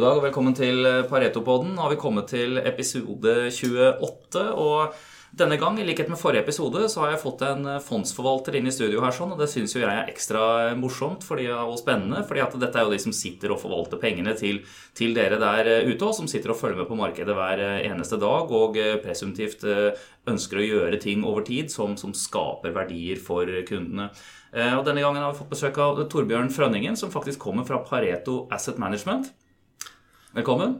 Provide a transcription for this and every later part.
God dag og velkommen til Pareto-podden. Nå har vi kommet til episode 28. og denne gang, i likhet med forrige episode, så har jeg fått en fondsforvalter inn i studio her, sånn, og det syns jo jeg er ekstra morsomt fordi, og spennende. fordi at dette er jo de som sitter og forvalter pengene til, til dere der ute, og som sitter og følger med på markedet hver eneste dag og presumptivt ønsker å gjøre ting over tid som, som skaper verdier for kundene. Og Denne gangen har vi fått besøk av Torbjørn Frønningen, som faktisk kommer fra Pareto Asset Management. Velkommen.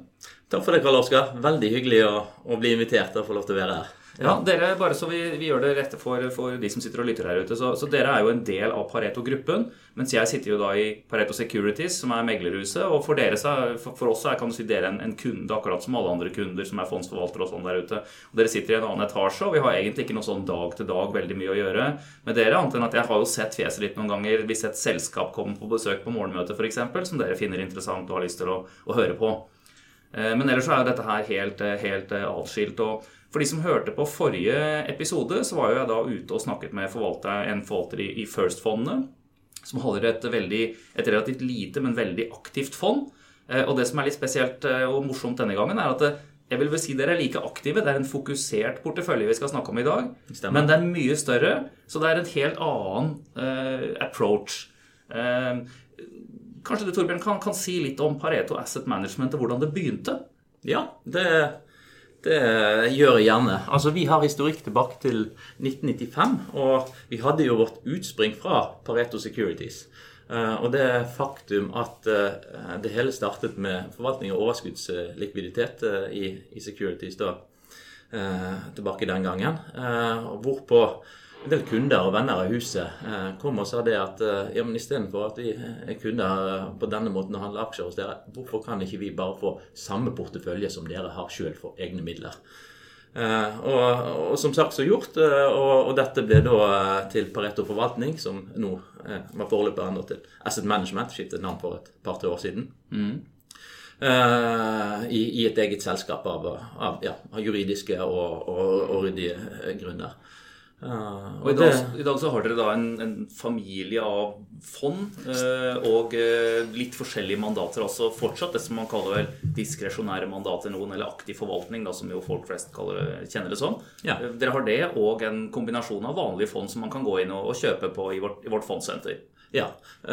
Takk for det, Karl Oskar. Veldig hyggelig å, å, bli invitert og få lov til å være her. Ja, dere, bare så vi, vi gjør det rette for, for, de som sitter og lytter her ute. Så, så dere er jo en del av Pareto-gruppen. Mens jeg sitter jo da i Pareto Securities, som er meglerhuset. Og for, dere, for, for oss er kan du si, dere en, en, kunde, akkurat som alle andre kunder som er fondsforvaltere og sånn der ute. Og dere sitter i en annen etasje, og vi har egentlig ikke noe sånn dag til dag veldig mye å gjøre med dere. Annet enn at jeg har jo sett fjeset ditt noen ganger hvis et selskap kommer på besøk på morgenmøte f.eks., som dere finner interessant og har lyst til å, å høre på. Eh, men ellers så er jo dette her helt, helt eh, atskilt. og For de som hørte på forrige episode, så var jo jeg da ute og snakket med forvalter, en forvalter i, First-fondene. Som holder et, veldig, et relativt lite, men veldig aktivt fond. Og det som er litt spesielt og morsomt denne gangen, er at jeg vil vel si dere er like aktive. Det er en fokusert portefølje vi skal snakke om i dag. Stemmer. Men det er mye større, så det er en helt annen uh, approach. Uh, Kanskje du Torbjørn, kan, kan, si litt om Pareto Asset Management og hvordan det begynte? Ja, det, det gjør jeg gjerne. Altså, Vi har historikk tilbake til 1995. Og vi hadde jo vårt utspring fra Pareto Securities. Uh, og det faktum at uh, det hele startet med forvaltning av overskuddslikviditet uh, i, i, Securities da, tilbake den gangen. hvorpå en del kunder og venner av huset eh, kom og sa det at eh, ja, men istedenfor at vi er kunder på denne måten og handler aksjer hos dere, hvorfor kan ikke vi bare få samme portefølje som dere har sjøl for egne midler? Eh, og, og, som sagt så gjort, og, og, dette ble da til Pareto Forvaltning, som nå var foreløpig endret til Asset Management, skiftet navn for et par-tre år siden. Mm. I, i, et eget selskap av, av, ja, juridiske juridiske og, og ryddige grunner. Uh, og i dag, det... i dag, så har dere da en, en familie av fond uh, og uh, litt forskjellige mandater. Altså fortsatt det som man kaller vel diskresjonære mandater noen, eller aktiv forvaltning, da, som jo folk flest kaller, kjenner det som. Ja. dere har det og en kombinasjon av vanlige fond som man kan gå inn og, og kjøpe på i vårt, i vårt fondsenter. Ja,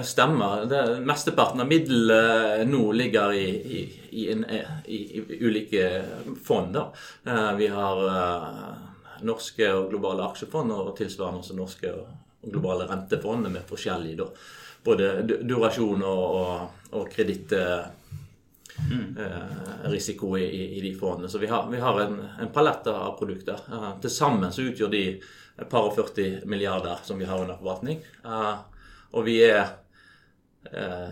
stemmer. Det, mesteparten av midlene nå ligger i, i, i, en, i, ulike fond. Da. Vi har norske og globale aksjefond, og tilsvarende også norske og globale rentefond med forskjellig da, både durasjon og, og, og kredittrisiko eh, i, i, de fondene. Så vi har, vi har en, en, palett av produkter. Eh, Til sammen så utgjør de et par og 40 milliarder som vi har under forvaltning. Eh, og vi er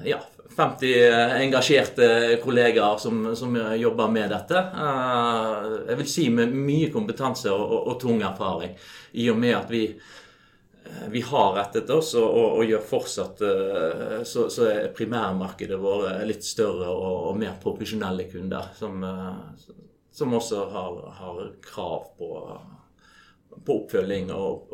ja, 50 engasjerte kollegaer som, som, jobber med dette. Eh, jeg vil si med mye kompetanse og, og, og tung erfaring. I og med at vi, eh, vi har rettet oss og, og, og gjør fortsatt eh, så, så, er primærmarkedet vårt litt større og, mer profesjonelle kunder. Som, som også har, har, krav på, på oppfølging og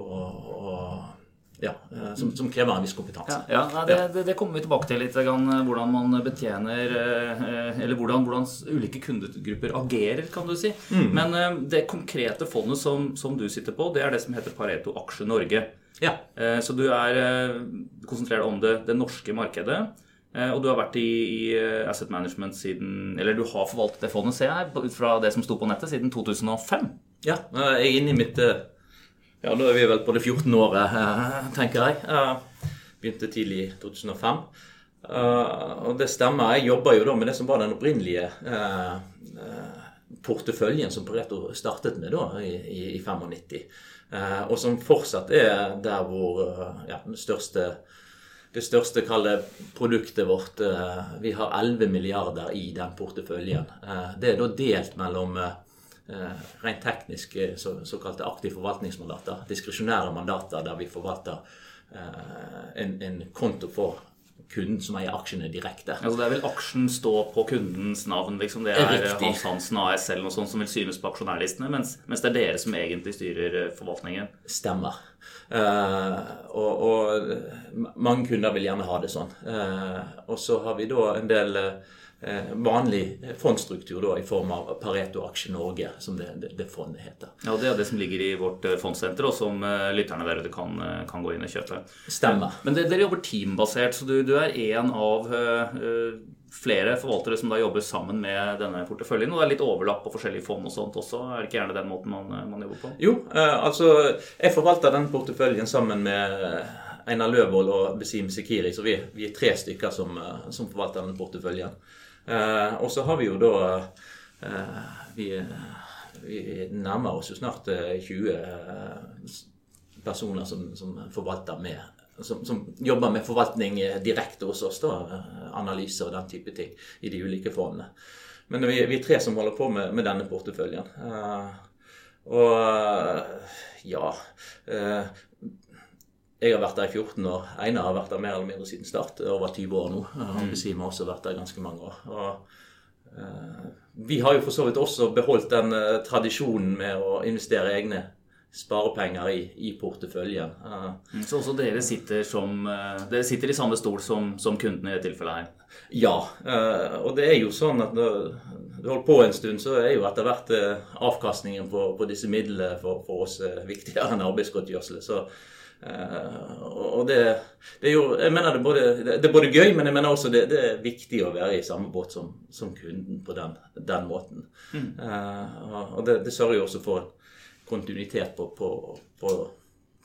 ja, eh, som, som, krever en viss kompetanse. Ja, ja det, det, det, kommer vi tilbake til litt. Hvordan man betjener eh, Eller hvordan, hvordan ulike kundegrupper agerer, kan du si. Mm. Men eh, det konkrete fondet som, som, du sitter på, det er det som heter Pareto Aksje Norge. Ja. Så du er konsentrert om det, det norske markedet. Og du har vært i, i, Asset Management siden Eller du har forvaltet det fondet, ser jeg, ut fra det som sto på nettet, siden 2005. Ja, jeg er inne i mitt ja, nå er vi vel på det 14. året, eh, tenker jeg. Eh, begynte tidlig i 2005. Eh, og det stemmer. Jeg jobber jo da med det som var den opprinnelige porteføljen som Pareto startet med da i, i, i 95. Og som fortsatt er der hvor ja, den største det største kallet produktet vårt Vi har 11 milliarder i den porteføljen. Det er da delt mellom rent teknisk eh, så, såkalte aktive forvaltningsmandater. Diskresjonære mandater der vi forvalter eh, en, en konto for kunden som eier aksjene direkte. Altså Det er vel aksjen stå på kundens navn? liksom Det er Riktig. Hans Hansen AS eller noe sånt som vil synes på aksjonærlistene, mens, mens, det er dere som egentlig styrer forvaltningen? Stemmer. Eh, og, og mange kunder vil gjerne ha det sånn. Eh, og så har vi da en del eh, vanlig fondsstruktur da, i form av Pareto Aksje Norge, som det, det, det fondet heter. Ja, Det er det som ligger i vårt eh, fondssenter, og som eh, lytterne der ute kan, eh, kan gå inn og kjøpe. Stemmer. Men det, dere jobber teambasert, så du, du er en av eh, eh, flere forvaltere som da jobber sammen med denne porteføljen. Og det er litt overlapp på forskjellige fond og sånt også. Er det ikke gjerne den måten man, eh, man jobber på? Jo, eh, altså jeg forvalter den porteføljen sammen med Einar Løvold og Besim Sekiri, så vi, vi er tre stykker som, eh, som forvalter den porteføljen. Eh, og så har vi jo da eh, vi, vi nærmer oss jo snart eh, 20 eh, personer som, som forvalter med som, som, jobber med forvaltning direkte hos oss. da, Analyser og den type ting i de ulike fondene. Men vi, vi er tre som holder på med, med denne porteføljen. Uh, og ja Jeg har vært der i 14 år. Einar har vært der mer eller mindre siden start. Over 20 år nå. Han Besim har også vært der ganske mange år. Og uh, vi har jo for så vidt også beholdt den uh, tradisjonen med å investere egne sparepenger i, i porteføljen. Uh, Så også dere sitter, som, eh, dere sitter i samme stol som, som kundene i dette tilfellet her? Ja, eh, og det er jo sånn at når du holder på en stund, så er jo etter hvert eh, avkastningen på, på disse midlene for, for oss eh, viktigere enn arbeidsgodtgjørelse. Eh, og det, det jo Jeg mener det både, det er både gøy, men jeg mener også det, det er viktig å være i samme båt som, som kunden på den, den måten. Mm. og- og det, det sørger jo også for kontinuitet på, på, på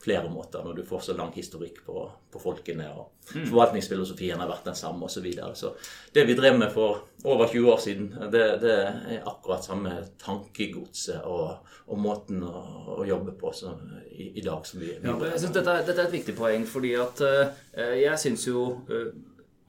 flere måter når du får så lang historikk på, på folkene, og forvaltningsfilosofien har vært den samme osv. Så, videre. så det vi drev med for over 20 år siden, det, det er akkurat samme tankegodset og, og måten å, å jobbe på så, i, i dag som vi, vi Ja, jeg synes dette, dette er et viktig poeng, fordi at uh, jeg syns jo eh,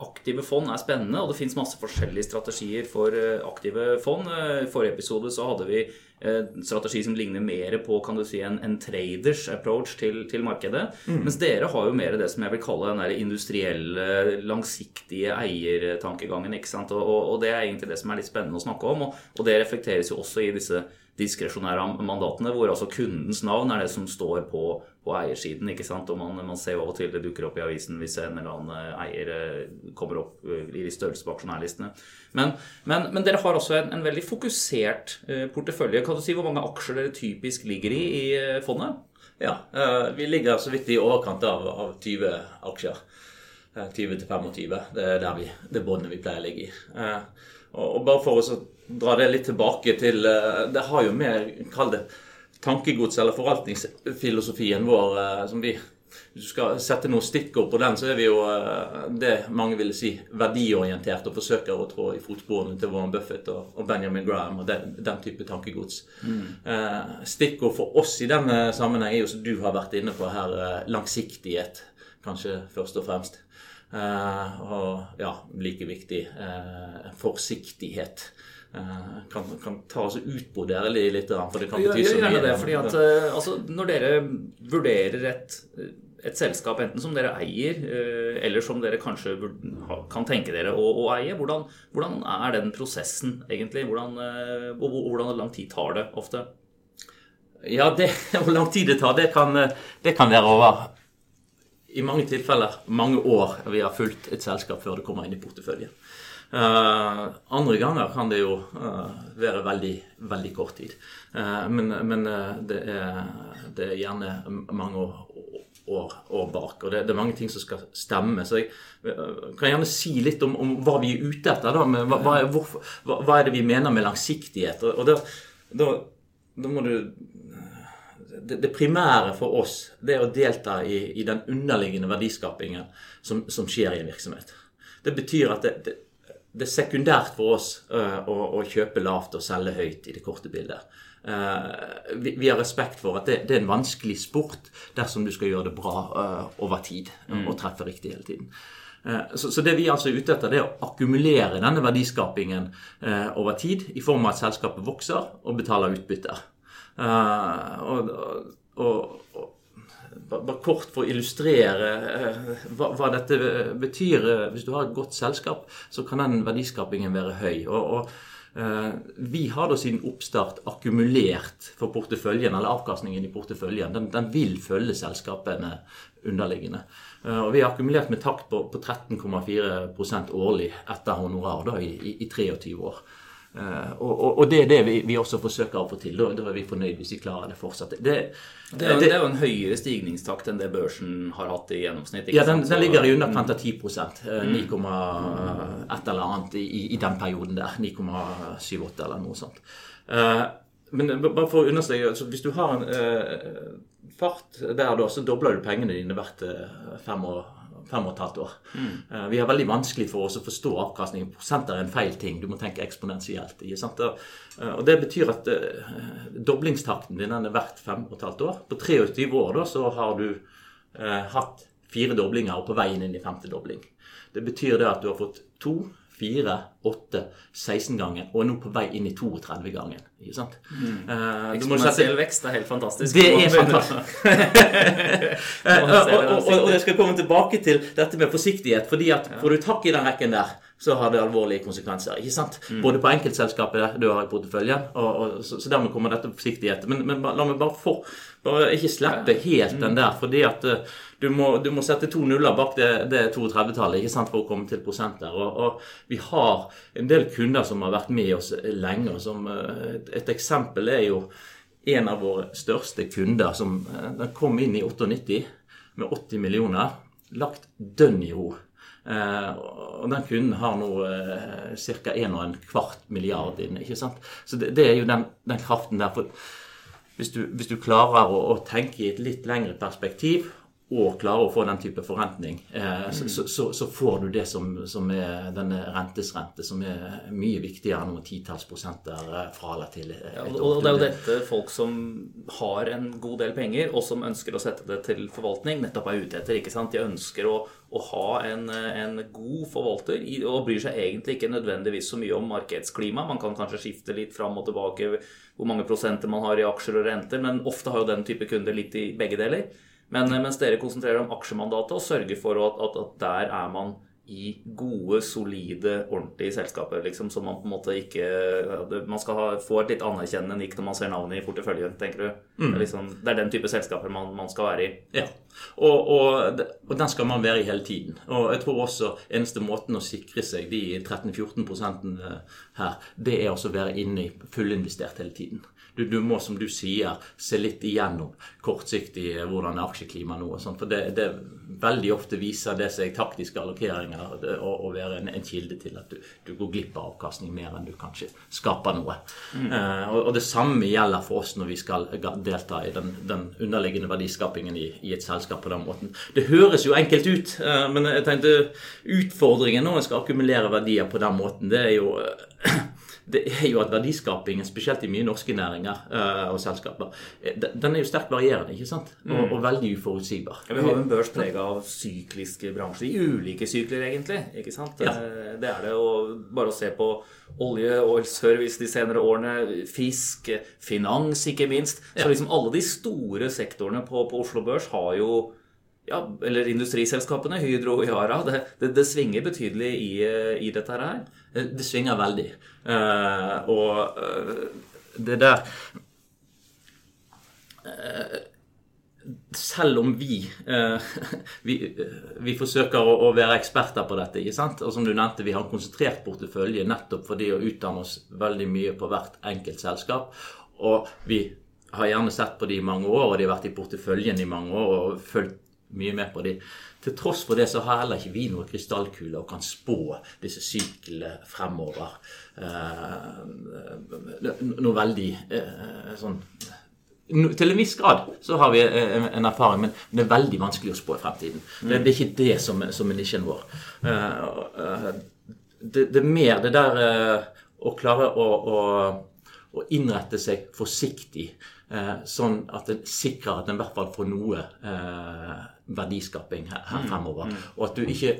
aktive fond er spennende, og det fins masse forskjellige strategier for eh, aktive fond. Eh, I forrige episode så hadde vi en strategi som ligner mer på kan du si, en, en traders approach til, til markedet. Mens dere har jo mer det som jeg vil kalle den der industrielle, langsiktige eiertankegangen. ikke sant? Og, og, og det er egentlig det som er litt spennende å snakke om, og, og det reflekteres jo også i disse diskresjonære mandatene, hvor altså kundens navn er det som står på, på eiersiden. ikke sant? Og man, man ser jo av og til det dukker opp i avisen hvis en eller annen eh, eier eh, kommer opp eh, i størrelse på aksjonærlistene. Men, men, men dere har også en, en veldig fokusert portefølje. Kan du si hvor mange aksjer dere typisk ligger i i fondet? Ja, vi ligger så vidt i overkant av, av 20 aksjer. Eh, 20 til 25. Det er der vi, det båndet vi pleier å ligge i. Og, bare for å dra det litt tilbake til eh, Det har jo med, kall det tankegods eller forvaltningsfilosofien vår eh, som vi Hvis du skal sette noen stikkord på den, så er vi jo eh, det mange ville si verdiorientert og forsøker å trå i fotsporene til Warren Buffett og, Benjamin Graham og den, den type tankegods. Mm. stikkord for oss i denne sammenheng er jo som du har vært inne på her, langsiktighet, kanskje først og fremst. Og ja, like viktig forsiktighet. Eh, kan, kan ta oss utbrodere litt, for det kan bety så mye. det, fordi at eh, altså, når dere vurderer et, et selskap, enten som dere eier, eh, eller som dere kanskje kan tenke dere å, å eie, hvordan, hvordan er den prosessen egentlig? Hvordan, og hvordan lang tid tar det ofte? Ja, det, hvor lang tid det tar, det kan, det kan være over i mange tilfeller mange år vi har fulgt et selskap før det kommer inn i porteføljen. Eh, andre ganger kan det jo uh, være veldig, veldig kort tid. Uh, men men det, er, det er gjerne mange år, år, år bak, og det, det er mange ting som skal stemme. Så jeg kan gjerne si litt om, om hva vi er ute etter. Da, hva, hva, er, hvorfor, hva, hva er det vi mener med langsiktighet? Og, og da, da, da må du det, det primære for oss det er å delta i, i den underliggende verdiskapingen som, som skjer i en virksomhet. Det betyr at det, det, er sekundært for oss øh, å, å kjøpe lavt og selge høyt i det korte bildet. Eh, vi, vi har respekt for at det, det er en vanskelig sport dersom du skal gjøre det bra øh, over tid og treffe riktig hele tiden. Eh, Så, så det vi altså er ute etter, det er å akkumulere denne verdiskapingen eh, over tid i form av at selskapet vokser og betaler utbytter. Eh, og, og, og bare kort for å illustrere eh, hva, hva dette betyr. eh, Hvis du har et godt selskap, så kan den verdiskapingen være høy. Og, og Eh, vi har da siden oppstart akkumulert for porteføljen, eller avkastningen i porteføljen. Den, den vil følge selskapene underliggende. Og vi har akkumulert med takt på, på 13,4% årlig etter honorar da, i, i, i 23 år. Uh, og, og, det er det vi, vi, også forsøker å få til. Da, da er vi fornøyd hvis vi klarer det fortsatt. Det, det, er, jo, det, er jo en høyere stigningstakt enn det børsen har hatt i gjennomsnitt. ja, den, den, ligger i underkant av 10 uh, 9, et eller annet i, i den perioden der. 9,78 eller noe sånt. Uh, men bare for å understreke, altså, hvis du har en uh, fart der, da, så dobler du pengene dine hvert fem år fem og et halvt år. Mm. Vi har veldig vanskelig for oss å forstå avkastningen. Prosenter er en feil ting. Du må tenke eksponentielt. Eh, og Det betyr at uh, doblingstakten din er verdt fem og et halvt år. På 23 år da, så har du hatt fire doblinger og på veien inn i femte dobling. Det betyr det at du har fått to 4, 8, 16 ganger, og er nå på vei inn i 32 gangen. Ikke sant? Mm. Uh, Eksponentiell vekst er helt fantastisk. Det er fantastisk. og, og, og, og, jeg skal komme tilbake til dette med forsiktighet. fordi at får du takk i den rekken der, så har det alvorlige konsekvenser. ikke sant? Mm. Både på enkeltselskapet du har i porteføljen, og, så, så, dermed kommer dette forsiktighet. Men, men la meg bare, for, bare ikke slippe helt den der. fordi at uh, du må, du må, sette to nuller bak det, det 32-tallet ikke sant, for å komme til prosenter. Og, og, vi har en del kunder som har vært med oss lenge. og som, eh, et, et eksempel er jo en av våre største kunder som eh, den kom inn i 98 med 80 millioner. Lagt dønn i ro. Eh, og den kunden har nå eh, ca. 1,25 milliard inn. ikke sant? Så det, det er jo den, den, kraften der. for hvis du, hvis du klarer å, å, tenke i et litt lengre perspektiv og klarer å få den type forrentning, eh, så, mm. så, så, får du det som, som er denne rentes rente, som er mye viktigere enn noen titalls prosenter eh, fra eller til. Ja, og det er jo dette folk som har en god del penger, og som ønsker å sette det til forvaltning, nettopp er ute etter. ikke sant? De ønsker å, å ha en, en, god forvalter og bryr seg egentlig ikke nødvendigvis så mye om markedsklima. Man kan kanskje skifte litt fram og tilbake hvor mange prosenter man har i aksjer og renter, men ofte har jo den type kunder litt i begge deler. Men eh, mens dere konsentrerer om aksjemandatet og sørger for at, at, at der er man i gode, solide, ordentlige selskaper. Liksom, så man på en måte ikke Man skal ha, få et litt anerkjennende nikk når man ser navnet i porteføljen, tenker du? Mm. Det, er liksom, det, er den type selskaper man, man skal være i. Ja. Og, og, og, den skal man være i hele tiden. Og jeg tror også eneste måten å sikre seg de 13-14% her, det er også å være inne i fullinvestert hele tiden. Du, du, må, som du sier, se litt igjennom kortsiktig hvordan er aksjeklimaet nå og sånt. For det, det, veldig ofte viser det seg taktiske allokeringer å være en, en, kilde til at du, du, går glipp av avkastning mer enn du kanskje skaper noe. Mm. Uh, og, og, det samme gjelder for oss når vi skal delta i den, den underliggende verdiskapingen i, i, et selskap på den måten. Det høres jo enkelt ut, uh, men jeg tenkte utfordringen når en skal akkumulere verdier på den måten, det er jo uh, det er jo at verdiskapingen, spesielt i mye norske næringer uh, og selskaper, eh, den er jo sterkt varierende ikke sant? Og, mm. og veldig uforutsigbar. Ja, vi har jo en børs prega av sykliske bransjer, i ulike sykler egentlig. ikke sant? Ja. Eh, det er det. Og bare å se på olje, oil service de senere årene, fisk, finans ikke minst. Så liksom alle de store sektorene på, på Oslo Børs har jo ja, eller industriselskapene, Hydro og Yara. Det, det, det svinger betydelig i, i, dette her. Det svinger veldig. Uh, og uh, det der selv om vi, vi, vi forsøker å, være eksperter på dette, ikke sant? og som du nevnte, vi har en konsentrert portefølje nettopp fordi å utdanne oss veldig mye på hvert enkelt selskap. Og vi har gjerne sett på de i mange år, og de har vært i porteføljen i mange år og fulgt mye mer på de. Til tross for det så har heller ikke vi noe krystallkule og kan spå disse syklene fremover. Eh, noe veldig eh, sånn til en viss grad så har vi eh, en erfaring, men det er veldig vanskelig å spå i fremtiden. Det, er ikke det som, som er nisjen vår. Eh, det, det, er mer det der å klare å, å, å innrette seg forsiktig sånn at en sikrer at en i hvert fall får noe verdiskaping her, her mm. fremover. Mm. Og at du ikke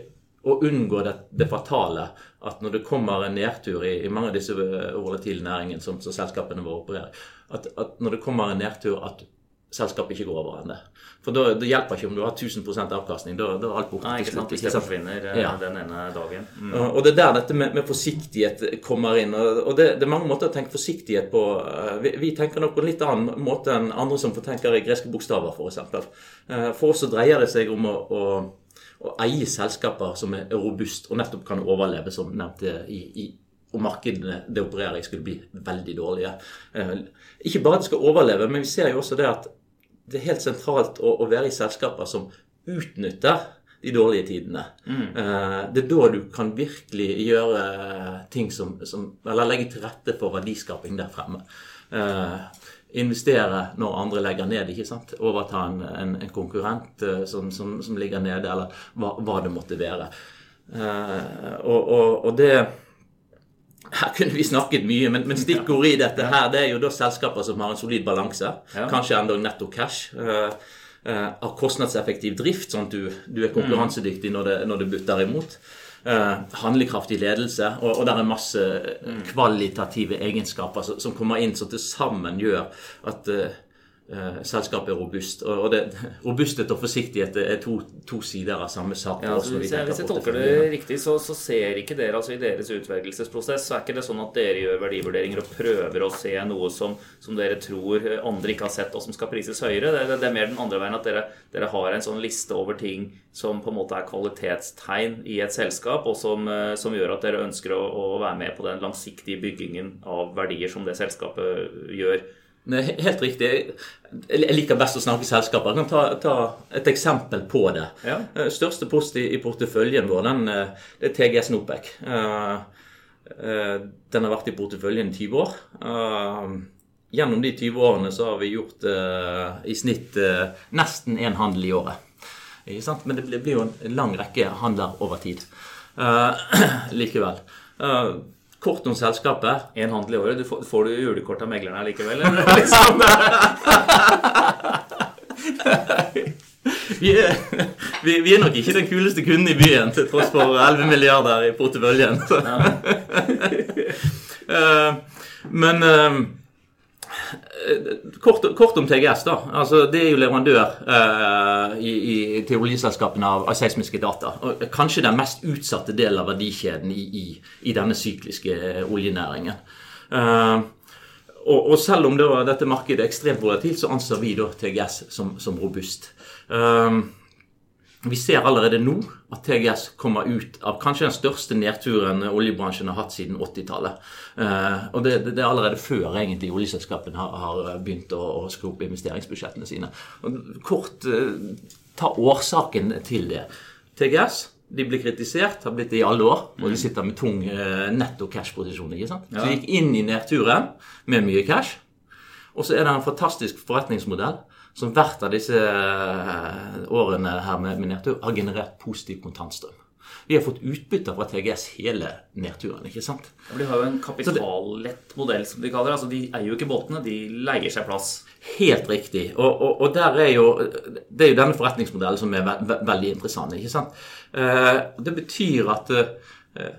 og unngå det, det, fatale at når det kommer en nedtur i, i mange av disse volatile næringene som, som, selskapene våre opererer, at, at, når det kommer en nedtur, at selskapet ikke går over ende. For da, det hjelper ikke om du har 1000% avkastning. Da, da er alt borte Nei, ikke sant, hvis det forsvinner eh, Ja. den ene dagen. Mm. Uh, Og det er der dette med, med forsiktighet kommer inn. Og og det, det er mange måter å tenke forsiktighet på. Uh, Vi, vi tenker nok på en litt annen måte enn andre som tenker i greske bokstaver, f.eks. Uh, For oss så dreier det seg om å, å, å eie selskaper som er robust og nettopp kan overleve, som nevnt eh, i, i og markedene det opererer i, skulle bli veldig dårlige. Eh, Ikke bare at det skal overleve, men vi ser jo også det at det er helt sentralt å, å være i selskaper som utnytter de dårlige tidene. Eh, det er da du kan virkelig gjøre ting som, som Eller legge til rette for verdiskaping der fremme. Uh, investere når andre legger ned, ikke sant. Overta en, en, en konkurrent eh, som, som, som ligger nede, eller hva, hva det måtte være. Uh, og, og, og det her kunne vi snakket mye, men, men stikkordet i dette her, det er jo da selskaper som har en solid balanse. Ja. Kanskje enda netto cash. eh, uh, har kostnadseffektiv drift, sånn at du, du er konkurransedyktig når det, når det butter imot. Uh, handlekraftig ledelse, og, og det er masse kvalitative egenskaper som, som kommer inn, som til sammen gjør at eh, eh, selskapet er robust. Og, det, robusthet og forsiktighet er to, to sider av samme sak. Ja, oss så når vi hvis, jeg, hvis jeg tolker det riktig, så, så ser ikke dere altså i deres utvelgelsesprosess så er ikke det sånn at dere gjør verdivurderinger og prøver å se noe som, som dere tror andre ikke har sett, og som skal prises høyere. Det, det, det er mer den andre veien at dere, dere har en sånn liste over ting som på en måte er kvalitetstegn i et selskap, og som, eh, som gjør at dere ønsker å, å være med på den langsiktige byggingen av verdier som det selskapet gjør. Helt riktig. Jeg liker best å snakke selskaper. Jeg kan ta, ta et eksempel på det. Ja. Eh, Største post i, i porteføljen vår, den, eh, det er TGS Nopec. Eh, Den har vært i porteføljen i 20 år. Gjennom de 20 årene så har vi gjort i snitt nesten én handel i året. Men det blir- jo en lang rekke handler over tid. Likevel. Kort om selskapet. En handel i året. Du får, får du julekort av meglerne likevel? Eller? Liksom. Vi er, vi, vi er nok ikke den kuleste kunden i byen, til tross for 11 milliarder i porteføljen. Eh, Men eh, kort, kort om TGS, da. Altså, det er jo leverandør eh, i, i, til oljeselskapene av, av seismiske data. Og kanskje den mest utsatte delen av verdikjeden i, i, i denne sykliske eh, oljenæringen. Eh, og, og selv om da, dette markedet er ekstremt volatilt, så anser vi da TGS som, som robust. Eh, vi ser allerede nå at TGS kommer ut av kanskje den største nedturen oljebransjen har hatt siden 80-tallet. Eh, og det, det er allerede før egentlig oljeselskapene har, har begynt å, å skru opp investeringsbudsjettene sine. Og kort eh, ta årsaken til det. TGS de blir kritisert, har blitt det i alle år, og de sitter med tung eh, netto cash-posisjon. ikke sant? Så de gikk inn i nedturen med mye cash. Og så er det en fantastisk forretningsmodell som hvert av disse eh, årene her med, med nedtur har generert positiv kontantstrøm. Vi har fått utbytte fra TGS hele nedturen, ikke sant? De har jo en kapitallett modell, som de kaller det. Altså, de eier jo ikke båtene, de leier seg plass. Helt riktig. Og, og, og der er jo, det er jo denne forretningsmodellen som er ve ve veldig interessant. ikke sant? Eh, det betyr at eh,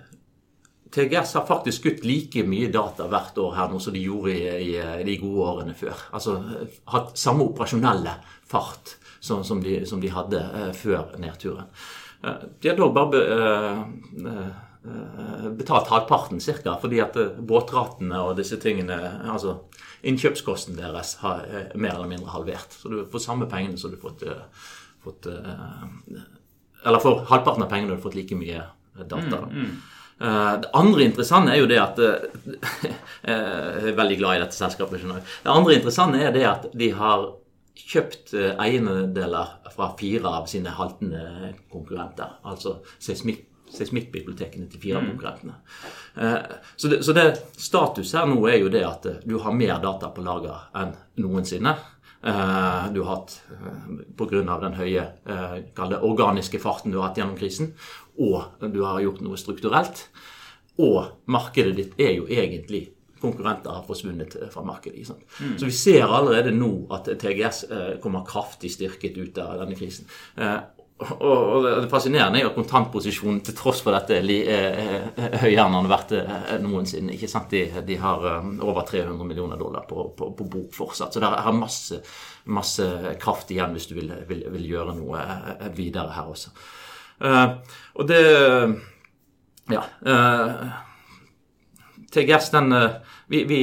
TGS har faktisk skutt like mye data hvert år her nå som de gjorde i, i de gode årene før. Altså eh, hatt samme operasjonelle fart som, som, de, som de hadde eh, før nedturen. Eh, de har da bare be, eh, eh, betalt halvparten ca. fordi at eh, båtratene og disse tingene altså Innkjøpskosten deres har eh, mer eller mindre halvert. Så du får samme pengene som du har fått, eh, fått eh, Eller for halvparten av pengene har du fått like mye data. da. Eh, Det andre interessante er jo det at eh, Jeg er veldig glad i dette selskapet. skjønner jeg. Det andre interessante er det at de har kjøpt eh, eiendeler fra fire av sine haltende konkurrenter. Altså seismikk seismikkbibliotekene til fire av konkurrentene. Eh, Så, det, så det status her nå er jo det at eh, du har mer data på lager enn noensinne. Eh, Du har hatt, pga. den høye eh, organiske farten du har hatt gjennom krisen, og du har gjort noe strukturelt. Og markedet ditt er jo egentlig konkurrenter har forsvunnet eh, fra markedet. sant? Så vi ser allerede nå at TGS eh, kommer kraftig styrket ut av denne krisen. Eh, og, det fascinerende er jo kontantposisjonen til tross for dette er høyere enn den har vært noensinne. ikke sant? De, de, har over 300 millioner dollar på, på, på bok fortsatt. Så det er masse, masse kraft igjen hvis du vil, vil, vil, gjøre noe videre her også. Og det Ja. TGS, den vi, vi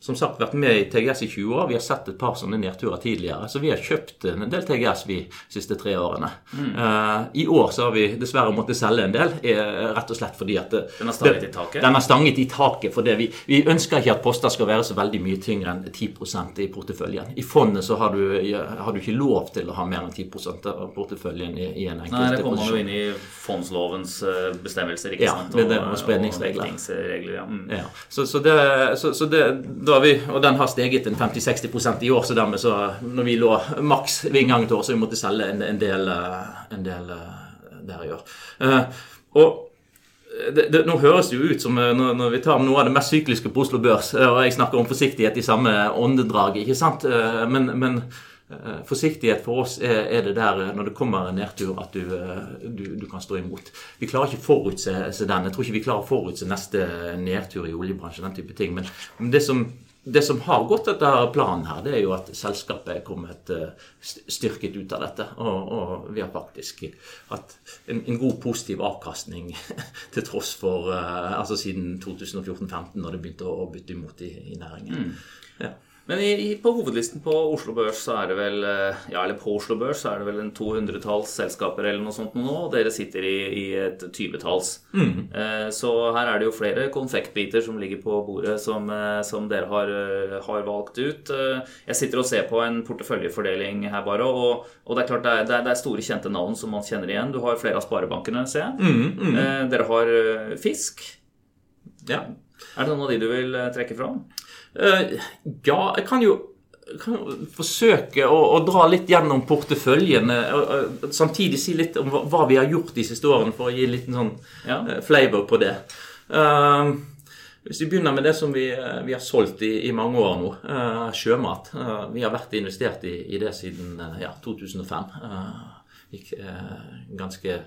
som sagt vært med i TGS i 20 år. Vi har sett et par sånne nedturer tidligere. Så vi har kjøpt en del TGS vi de siste tre årene. Mm. Uh, I år så har vi dessverre måttet selge en del, uh, rett og slett fordi at det, Den har stanget i taket? Den har stanget i taket. For vi, vi, ønsker ikke at poster skal være så veldig mye tyngre enn 10% i porteføljen. I fondet så har du, har du, ikke lov til å ha mer enn 10 av porteføljen i, i en enkelt Nei, det kommer jo inn i fondslovens eh, bestemmelser, ikke ja, sant? Og, det, og spredningsregler. Og ja. Mm. ja. Så, så, det, så, så det, da vi, og den har steget en 50-60% i år, så dermed så når vi lå maks ved inngangen til år, så vi måtte selge en, en, del, eh, en del eh, der i år. Uh, og det, det, nå høres det jo ut som når, når, vi tar noe av det mest sykliske på Oslo Børs, og jeg snakker om forsiktighet i samme åndedrag, ikke sant? Men, men Eh, forsiktighet for oss er, er, det der eh, når det kommer en nedtur, at du, eh, du, du kan stå imot. Vi klarer ikke å forutse den. Jeg tror ikke vi klarer å forutse neste nedtur i oljebransjen. den type ting, Men, men det, som, det, som, har gått etter planen her, det er jo at selskapet er kommet styrket ut av dette. Og, og vi har faktisk hatt en, en, god, positiv avkastning til tross for altså siden 2014-2015, når det begynte å, bytte imot i, i næringen. Mm. Ja. Men i, på hovedlisten på Oslo Børs så er det vel eh, ja, eller på Oslo Børs så er det vel en 200-talls selskaper eller noe sånt nå, og dere sitter i, i et 20-talls. Mm. Eh, så her er det jo flere konfektbiter som ligger på bordet som, eh, som dere har, har, valgt ut. Jeg sitter og ser på en porteføljefordeling her bare, og, og det er klart det er, det er, store, kjente navn som man kjenner igjen. Du har flere av sparebankene, ser jeg. Mm, mm. Eh, dere har Fisk. Ja. Er det noen av de du vil trekke fram? Uh, ja, jeg kan jo, kan forsøke å, å, dra litt gjennom porteføljen. Og, samtidig si litt om hva, hva, vi har gjort de siste årene, for å gi litt sånn ja. uh, flavor på det. Uh, hvis vi begynner med det som vi, vi har solgt i, i, mange år nå, sjømat. vi har vært investert i, i det siden ja, 2005. gikk ganske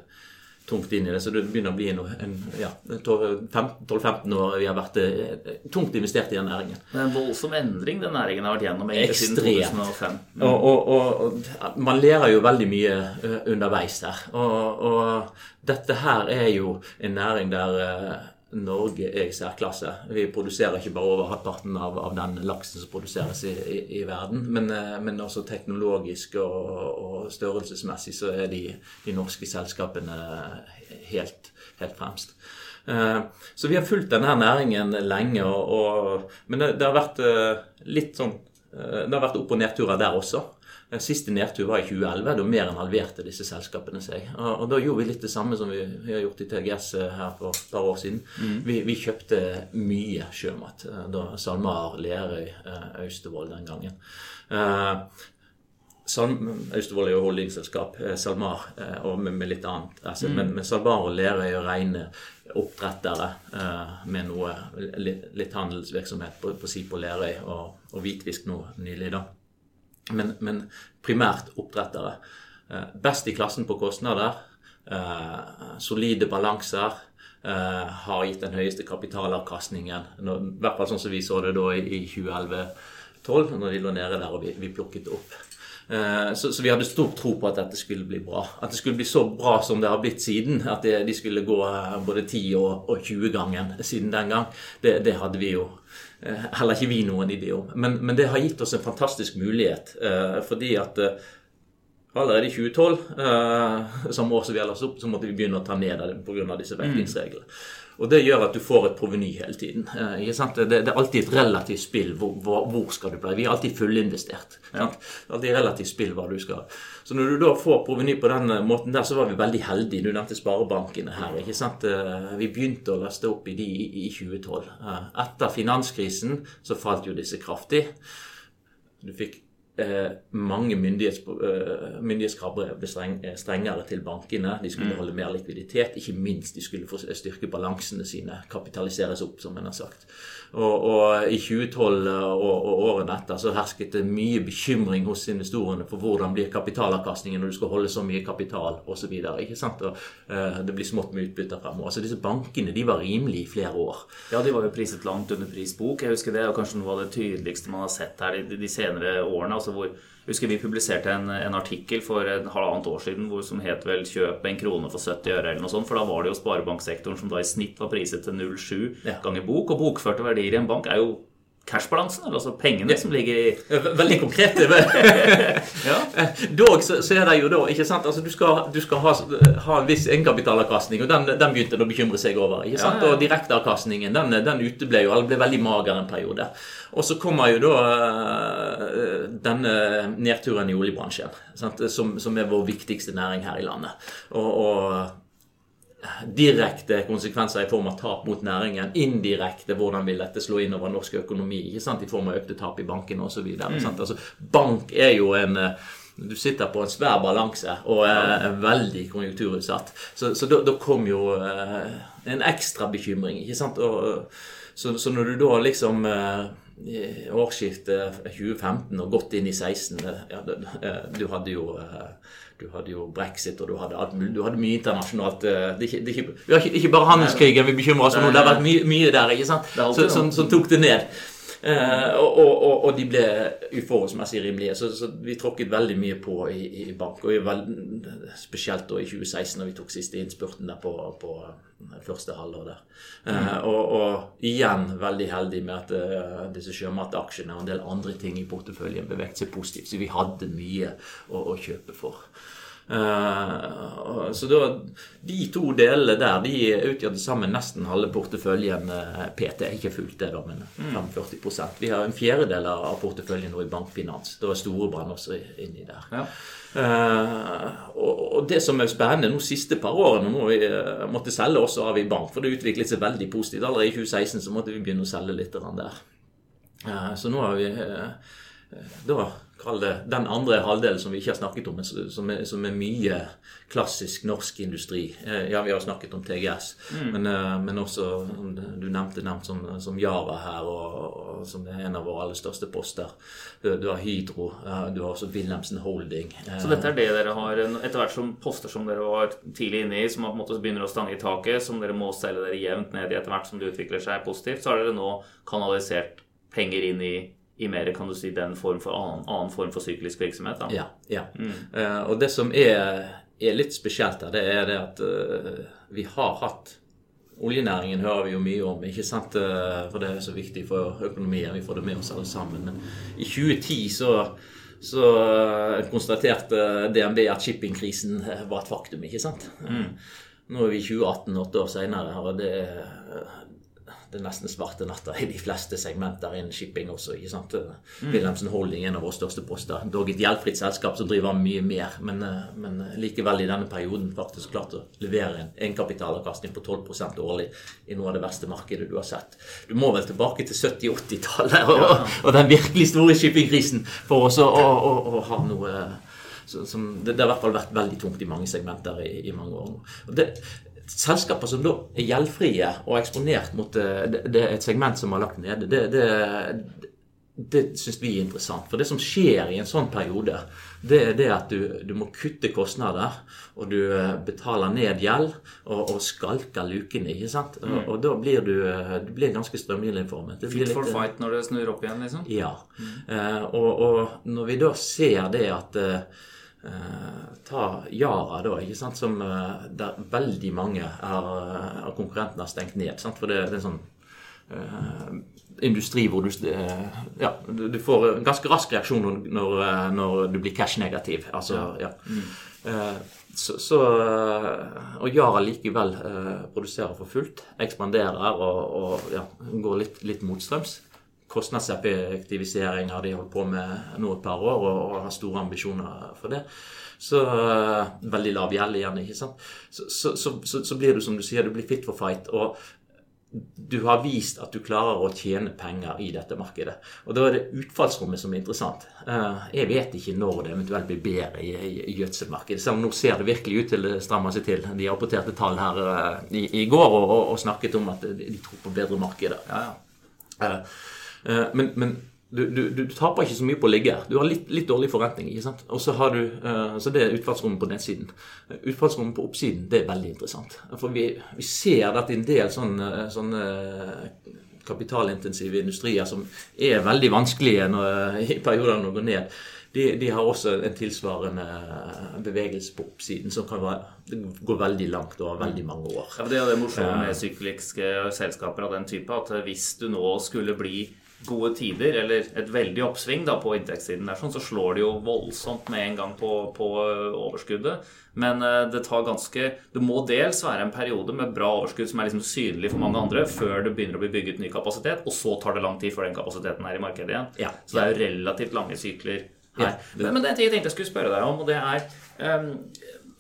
tungt inn i det. Så det begynner å bli en, en ja, 12-15 år vi har vært eh, tungt investert i den næringen. Det er en voldsom endring den næringen har vært gjennom egentlig siden 2005. Mm. Og, og, og, man lærer jo veldig mye uh, underveis der. Og, og, dette her er jo en næring der uh, Norge er i særklasse. Vi produserer ikke bare over halvparten av, av, den laksen som produseres i, i, i verden, men, eh, men, også teknologisk og, og, størrelsesmessig så er de, de norske selskapene helt, helt fremst. Uh, så vi har fulgt denne næringen lenge, og, og, men det, det, har vært uh, litt sånn Det har vært opp- og nedturer der også. Siste nedtur var i 2011. Da mer enn halverte disse selskapene seg. Og, da gjorde vi litt det samme som vi, vi har gjort i TGS eh, her for et par år siden. Mm. Vi, vi, kjøpte mye sjømat. Eh, da SalMar, Lerøy, eh, Austevoll den gangen. Austevoll er jo holdingselskap. SalMar og med, med, litt annet. Altså, mm. men, men SalMar og Lerøy er rene oppdrettere med noe litt, litt handelsvirksomhet på, på Sip og Lerøy, og, og hvitfisk nå nylig. da men, men primært oppdrettere. Eh, best i klassen på kostnader. Eh, solide balanser. Eh, har gitt den høyeste kapitalavkastningen. I hvert fall sånn som vi så det da i 2011-2012, når de lå nede der og vi, vi plukket opp. Så, så, vi hadde stor tro på at dette skulle bli bra. At det skulle bli så bra som det har blitt siden. At det, de skulle gå både 10 og, og 20 gangen siden den gang. Det, det hadde vi jo Eh, heller ikke vi noen idé om. Men, men, det har gitt oss en fantastisk mulighet. Eh, fordi at eh, allerede i 2012, samme år som vi ellers opp, så måtte vi begynne å ta ned det pga. disse vektingsreglene. Mm. Og det gjør at du får et proveny hele tiden. Eh, det, det, er alltid et relativt spill. Hvor, hvor, hvor skal du bli? Vi er alltid fullinvestert. Ja. Alltid relativt spill hva du skal. Så når du da får proveny på den eh, måten der, så var vi veldig heldige. Du nevnte sparebankene her. ikke sant? Eh, vi begynte å laste opp i de i 2012. Etter finanskrisen så falt jo disse kraftig. Du fikk eh, mange myndighets, eh, myndighetskrav ble streng, eh, strengere til bankene. De skulle holde mer likviditet. Ikke minst de skulle få styrke balansene sine. Kapitaliseres opp, som en har sagt. Og, og i 2012 og, og årene etter så hersket det mye bekymring hos investorene for hvordan blir kapitalavkastningen når du skal holde så mye kapital osv. Eh, det blir smått med utbytter fremover. Altså Disse bankene de var rimelige i flere år. Ja, de var jo priset langt under prisbok. Jeg husker det er kanskje noe av det tydeligste man har sett her de, de senere årene. altså hvor jeg husker Vi publiserte en, en artikkel for en halvannet år siden hvor, som het vel 'Kjøp en krone for 70 øre'. eller noe sånt, For da var det jo sparebanksektoren som da i snitt var priset til 0,7 ja. ganger bok. Og bokførte verdier i en bank er jo cashbalansen, eller altså pengene ja. som ligger i Veldig konkret. ja. Dog så, så, er det jo da ikke sant, altså Du skal, du skal ha, ha, en viss egenkapitalavkastning, og den, den begynte en å bekymre seg over. ikke sant, ja, Og direkteavkastningen den, den uteble jo, eller ble veldig mager en periode. Og så kommer jo da uh, denne nedturen i oljebransjen, sant, som, som, er vår viktigste næring her i landet. og, og direkte konsekvenser i form av tap mot næringen. Indirekte hvordan vil dette slå inn over norsk økonomi ikke sant? i form av økte tap i bankene osv. Mm. Altså, bank er jo en eh, du sitter på en svær balanse og er veldig konjunkturutsatt. Så, så da, da, kom jo eh, en ekstra bekymring. ikke sant? Og, så, så, når du da liksom eh, årsskiftet 2015 og gått inn i 16 ja, Du hadde jo du hadde jo brexit, og du hadde. Du hadde mye internasjonalt eh, det ikke, det ikke, ikke, bare handelskrigen vi bekymrer oss om nå. Det har vært mye, mye der ikke sant? Som, som tok det ned. Uh, og, og, og, de ble uforholdsmessig rimelige. Så, så, vi tråkket veldig mye på i, i bank. Og veld, spesielt da i 2016, når vi tok siste innspurten der på, på første halvår der. Uh, mm. og, og, igjen veldig heldig med at uh, disse sjømataksjene og en del andre ting i porteføljen beveget seg positivt. Så vi hadde mye å, å kjøpe for. Uh, så da, De to delene der de utgjør til sammen nesten halve porteføljen uh, PT. Ikke fullt det, da, men 45% Vi har en fjerdedel av porteføljen nå i bankfinans. Da er Storebrand også inni der. Ja. Uh, og, og, det som er spennende nå siste par årene nå vi måtte selge også av i bank, for det utviklet seg veldig positivt. Allerede i 2016 så måtte vi begynne å selge litt der. så nå har vi da kall det, den andre halvdelen som vi ikke har snakket om, som er, som er mye klassisk norsk industri. Eh, ja, vi har snakket om TGS, mm. men, eh, men, også Du nevnte nevnt som, som Yara her, og, og, som er en av våre aller største poster. Du, du har Hydro, du har også Wilhelmsen Holding. Så dette er det dere har etter hvert som poster som dere var tidlig inne i, som på en måte begynner å stange i taket, som dere må selge dere jevnt ned i etter hvert som det utvikler seg positivt, så har dere nå kanalisert penger inn i i mer kan du si, den form for annen, annen form for syklisk virksomhet. Da. Ja. ja. Mm. Uh, og det som er, er, litt spesielt her, det er det at uh, vi har hatt Oljenæringen hører vi jo mye om, ikke sant? Uh, for det er så viktig for økonomien. Vi får det med oss alle sammen. Men i 2010 så, så konstaterte DNB at shippingkrisen var et faktum, ikke sant? Mm. Nå er vi i 2018, åtte år seinere, og det det nesten svarte natta i de fleste segmenter innen shipping også. ikke sant? Mm. Wilhelmsen Holding en av våre største poster. Dog et gjeldfritt selskap som driver mye mer, men, eh, men, likevel i denne perioden faktisk klart å levere en egenkapitalavkastning på 12% årlig i noe av det verste markedet du har sett. Du må vel tilbake til 70-80-tallet og, ja. og, den virkelig store shippingkrisen for oss å, å, å ha noe som, det, det, har i hvert fall vært veldig tungt i mange segmenter i, i mange år. Og det, selskaper som da er gjeldfrie og eksponert mot eh, det, det, et segment som har lagt nede, det, det, det syns vi er interessant. For det som skjer i en sånn periode, det er det at du, du må kutte kostnader, og du eh, betaler ned gjeld og, og skalker lukene. ikke sant? Og, mm. og da blir du, eh, du blir ganske strømlinjeformet. Fit for fight når det snur opp igjen, liksom? Ja. Mm. Uh, og, og, når vi da ser det at uh, Uh, ta Yara, da, ikke sant, som eh, der veldig mange uh, av konkurrentene har stengt ned. Sant? For det, det er en sånn industri hvor du, ja, du, du får en ganske rask reaksjon når, når du blir cash-negativ. Altså, ja. Mm. Så, så, og Yara likevel produserer for fullt, ekspanderer og, og ja, går litt, litt motstrøms kostnadseffektivisering har de holdt på med nå et par år, og, har store ambisjoner for det. Så uh, Veldig lav gjeld igjen, ikke sant. Så, så, så, så, blir du som du sier, du blir fit for fight. Og du har vist at du klarer å tjene penger i dette markedet. Og da er det utfallsrommet som er interessant. Eh, jeg vet ikke når det eventuelt blir bedre i, i gjødselmarkedet. Selv om nå ser det virkelig ut til det strammer seg til. De rapporterte tall her eh, i, i går og, og, og, snakket om at de tror på bedre markeder. Ja, ja. Eh, men, men du, du, du, taper ikke så mye på å ligge. her. Du har litt, litt dårlig forretning. ikke sant? Og så har du, uh, så Det er utfallsrommet på nedsiden. Utfallsrommet på oppsiden det er veldig interessant. For vi, vi ser at en del sånne, sånne kapitalintensive industrier som er veldig vanskelige når, i perioder når det går ned, de, de, har også en tilsvarende bevegelse på oppsiden som kan være, gå veldig langt over veldig mange år. Ja, det er det morsomme med sykliske selskaper av den type at hvis du nå skulle bli gode tider, eller et veldig oppsving da, på inntektssiden, der, sånn, så slår det jo voldsomt med en gang på, på overskuddet. Men uh, det tar ganske Det må dels være en periode med bra overskudd som er liksom synlig for mange andre, før det begynner å bli bygget ny kapasitet, og så tar det lang tid før den kapasiteten er i markedet igjen. Ja. Så det er jo relativt lange sykler her. Ja. Men, men det er en ting jeg tenkte jeg skulle spørre deg om, og det er um,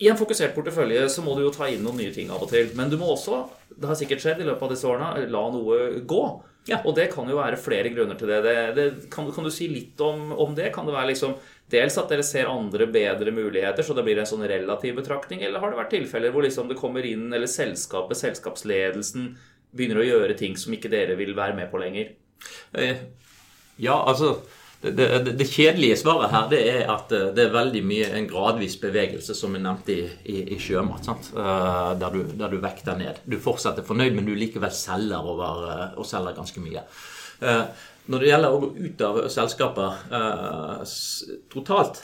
i en fokusert portefølje så må du jo ta inn noen nye ting av og til. Men du må også, det har sikkert skjedd i løpet av disse årene, la noe gå. Ja. Og det kan jo være flere grunner til det. det, det kan, kan, du si litt om, om, det? Kan det være liksom dels at dere ser andre bedre muligheter, så det blir en sånn relativ betraktning? Eller har det vært tilfeller hvor liksom det kommer inn, eller selskapet, selskapsledelsen, begynner å gjøre ting som ikke dere vil være med på lenger? Eh, ja, altså det, det, det, kjedelige svaret her det er at eh, det er veldig mye en gradvis bevegelse, som er nevnt i, i, i sjømat. Uh, der, du, der, du, vekter ned. Du fortsetter fornøyd, men du likevel selger over, uh, og selger ganske mye. Når det gjelder å gå ut av selskaper totalt,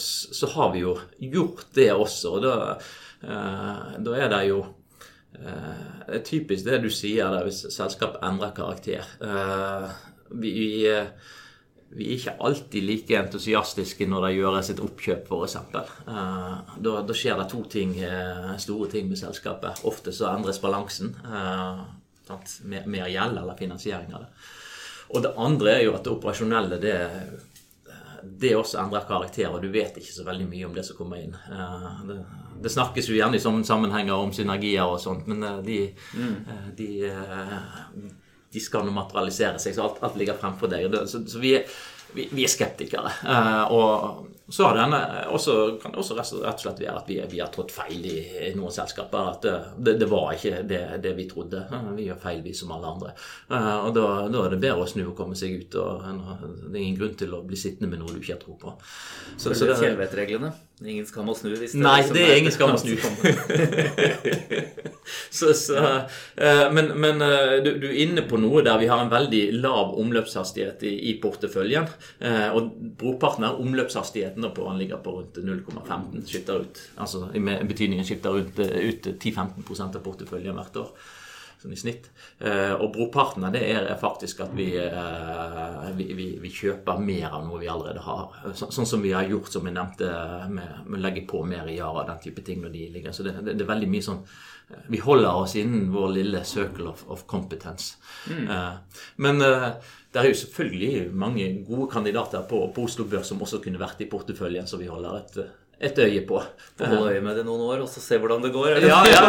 så har vi jo gjort det også. Og da, da er det jo typisk det du sier der hvis selskap endrer karakter. vi vi er ikke alltid like entusiastiske når det gjøres et oppkjøp, f.eks. Uh, da, da skjer det to ting, uh, store ting med selskapet. Ofte så endres balansen. med, mer, mer gjeld eller finansiering av det. Og det andre er jo at det operasjonelle det, det også endrer karakter, og du vet ikke så veldig mye om det som kommer inn. Det, det snakkes jo gjerne i sånne sammenhenger om synergier og sånt, men de, mm. de de skal nå materialisere seg, så alt, alt ligger fremfor deg. Så, så vi, vi, vi, er skeptikere. Uh, og så har denne, også, kan det også rett og slett være at vi, vi har trådt feil i, i, noen selskaper. At det, det var ikke det, det, vi trodde. Uh, vi gjør feil, vi som alle andre. Og da, da, er det bedre å snu og komme seg ut. Og, det er ingen grunn til å bli sittende med noe du ikke har tro på. Så, så det fjellvettreglene? Ingen skam å snu? Hvis det nei, det er ingen skam å snu. så, så, men, men du, du, er inne på noe der vi har en veldig lav omløpshastighet i, i porteføljen. Og brorparten av omløpshastigheten på den ligger på rundt 0,15. Skifter ut, altså i betydningen skifter ut, ut 10-15% av porteføljen hvert år sånn i snitt. Eh, og brorparten av det er faktisk at vi, eh, vi, vi, vi, kjøper mer av noe vi allerede har. Så, sånn som vi har gjort, som jeg nevnte, med, med å legge på mer i Yara, den type ting når de ligger. Så det, det, det, er veldig mye sånn eh, Vi holder oss innen vår lille circle of, of competence. Mm. Men det er jo selvfølgelig mange gode kandidater på, på Oslo Børs som også kunne vært i porteføljen, så vi holder et et øye på. Få holde øye med det noen år, og så se hvordan det går. Ja, ja.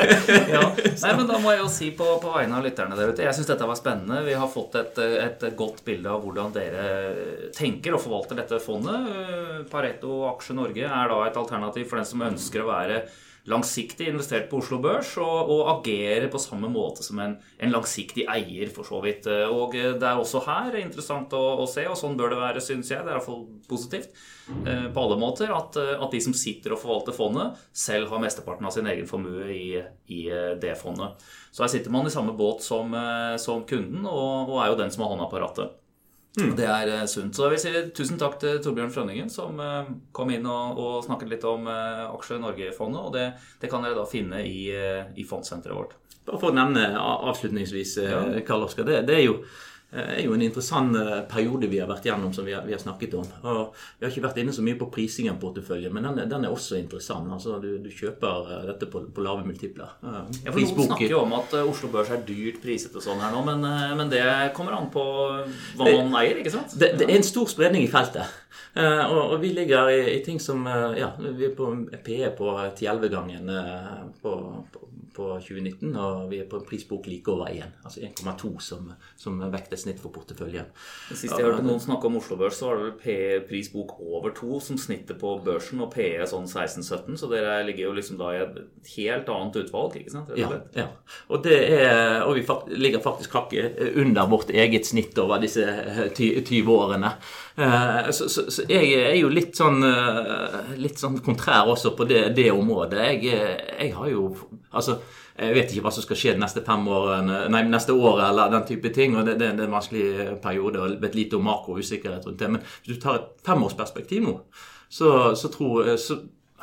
ja. Nei, men Da må jeg jo si på, på vegne av lytterne der ute Jeg syns dette var spennende. Vi har fått et, et, godt bilde av hvordan dere tenker og forvalter dette fondet. Pareto Aksje Norge er da et alternativ for den som ønsker å være langsiktig investert på Oslo Børs og, og agerer på samme måte som en, en, langsiktig eier, for så vidt. Og det er også her interessant å, å se, og sånn bør det være, syns jeg. Det er iallfall positivt eh, på alle måter at, at, de som sitter og forvalter fondet, selv har mesteparten av sin egen formue i, i eh, det fondet. Så her sitter man i samme båt som, eh, som kunden, og, og er jo den som har hånda på rattet. Mm. Det er uh, sunt. Så jeg vil si tusen takk til Torbjørn Frønningen, som uh, kom inn og, og, snakket litt om uh, Aksje Norge-fondet. Og det, det, kan dere da finne i, i fondsenteret vårt. Bare for å nevne avslutningsvis. Karl Oskar. Det, det, er jo er jo en interessant eh, periode vi har vært gjennom, som vi har, vi har, snakket om. Og Vi har ikke vært inne så mye på prising av porteføljen, men den, den, er også interessant. altså Du, du kjøper eh, dette på, på lave multipler. Ja, for Noen snakker jo om at eh, Oslo Børs er dyrt priset og sånn her nå, men, men, det kommer an på hva man eier, ikke sant? Det, det er en stor spredning i feltet. Uh, og, og, vi ligger i, i ting som uh, Ja, vi er på PE på 10-11-gangen uh, på, på, på 2019, og vi er på en prisbok like over 1. Altså 1,2 som, som vektesnitt for porteføljen. Sist jeg hørte noen snakke om Oslo Børs, så var det vel P-prisbok over 2 som snittet på børsen, og PE sånn 16-17, så dere ligger jo liksom da i et helt annet utvalg, ikke sant? Ja, ja. Og, det er, og vi fakt, ligger faktisk hakket under vårt eget snitt over disse 20 årene. Så, så, så jeg er jo litt sånn, litt sånn kontrær også på det, det området. Jeg, jeg har jo Altså, jeg vet ikke hva som skal skje de neste fem årene, nei, neste året eller den type ting. og Det, det, det er en vanskelig periode og vet lite om makrousikkerhet rundt det. Men hvis du tar et femårsperspektiv nå, så, så, tror, så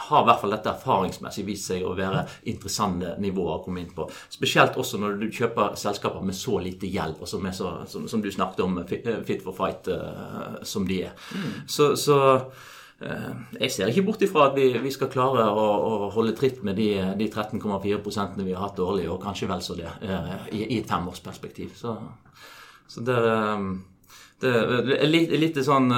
har i hvert fall dette erfaringsmessig vist seg å være interessante nivåer å komme inn på. Spesielt også når du kjøper selskaper med så lite gjeld, og som, så, som, som, du snakket om, Fit for fight, som de er. Mm. Så, så Eh, jeg ser ikke bort ifra at vi, vi skal klare å, å, holde tritt med de, de 13,4 vi har hatt årlig, og kanskje vel så det, eh, i, i et femårsperspektiv. Så, så det, det, er litt, litt sånn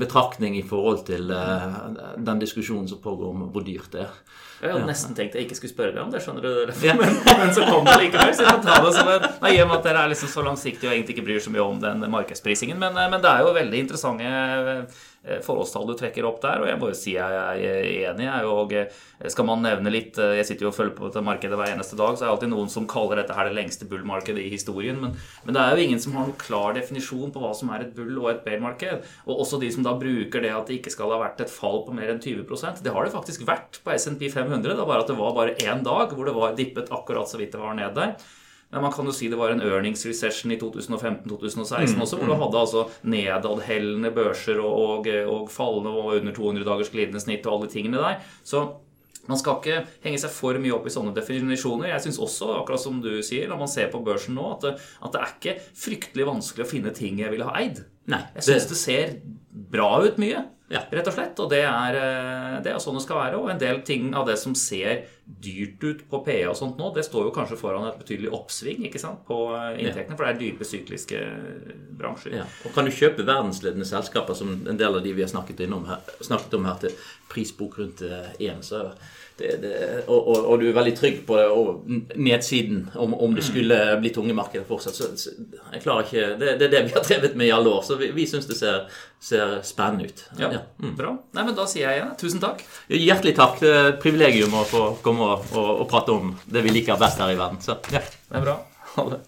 betraktning i forhold til den diskusjonen som pågår om hvor dyrt det er. Jeg hadde nesten tenkt jeg ikke skulle spørre deg om det, skjønner du. Ja. Men, men, så kom det likevel. Så jeg ta det som en Nei, I og med at dere er liksom så langsiktige og egentlig ikke bryr så mye om den markedsprisingen. Men, men det er jo veldig interessante Eh, forholdstall du trekker opp der. Og jeg må jo si jeg er enig. Og eh, skal man nevne litt eh, Jeg sitter jo og følger på dette markedet hver eneste dag, så er det alltid noen som kaller dette her det lengste bull-markedet i historien. Men, men, det er jo ingen som har noen klar definisjon på hva som er et bull- og et bear-marked. Og også de som da bruker det at det ikke skal ha vært et fall på mer enn 20% Det har det faktisk vært på SMP 500. Det var at det var bare én dag hvor det var dippet akkurat så vidt det var ned der. Men man kan jo si det var en earnings recession i 2015-2016 mm, også, hvor du mm. hadde altså nedadhellende børser og, og, og fallende og under 200 dagers glidende snitt og alle de tingene der. Så man skal ikke henge seg for mye opp i sånne definisjoner. Jeg syns også, akkurat som du sier, når man ser på børsen nå, at det, at det er ikke fryktelig vanskelig å finne ting jeg ville ha eid. Nei, jeg syns det... det ser bra ut mye. Ja. Rett og slett. Og det er, eh, det er, sånn det skal være. Og en del ting av det som ser dyrt ut på PE og sånt nå, det står jo kanskje foran et betydelig oppsving ikke sant, på eh, inntektene. Ja. For det er dype sykliske bransjer. Ja. Og kan du kjøpe verdensledende selskaper, som en del av de vi har snakket, her, snakket om her, til prisbok rundt én, eh, så det, det, og, og, og, du er veldig trygg på det, og nedsiden, om, om det skulle bli tunge markeder fortsatt. Så, så, jeg klarer ikke, det, det, er det vi har drevet med i alle år, så vi, vi syns det ser, ser, spennende ut. Ja, ja. Mm. Bra. Nei, men Da sier jeg igjen tusen takk. Hjertelig takk. Det er et privilegium å få komme og, og, prate om det vi liker best her i verden. Så ja. Det er bra. Ha det.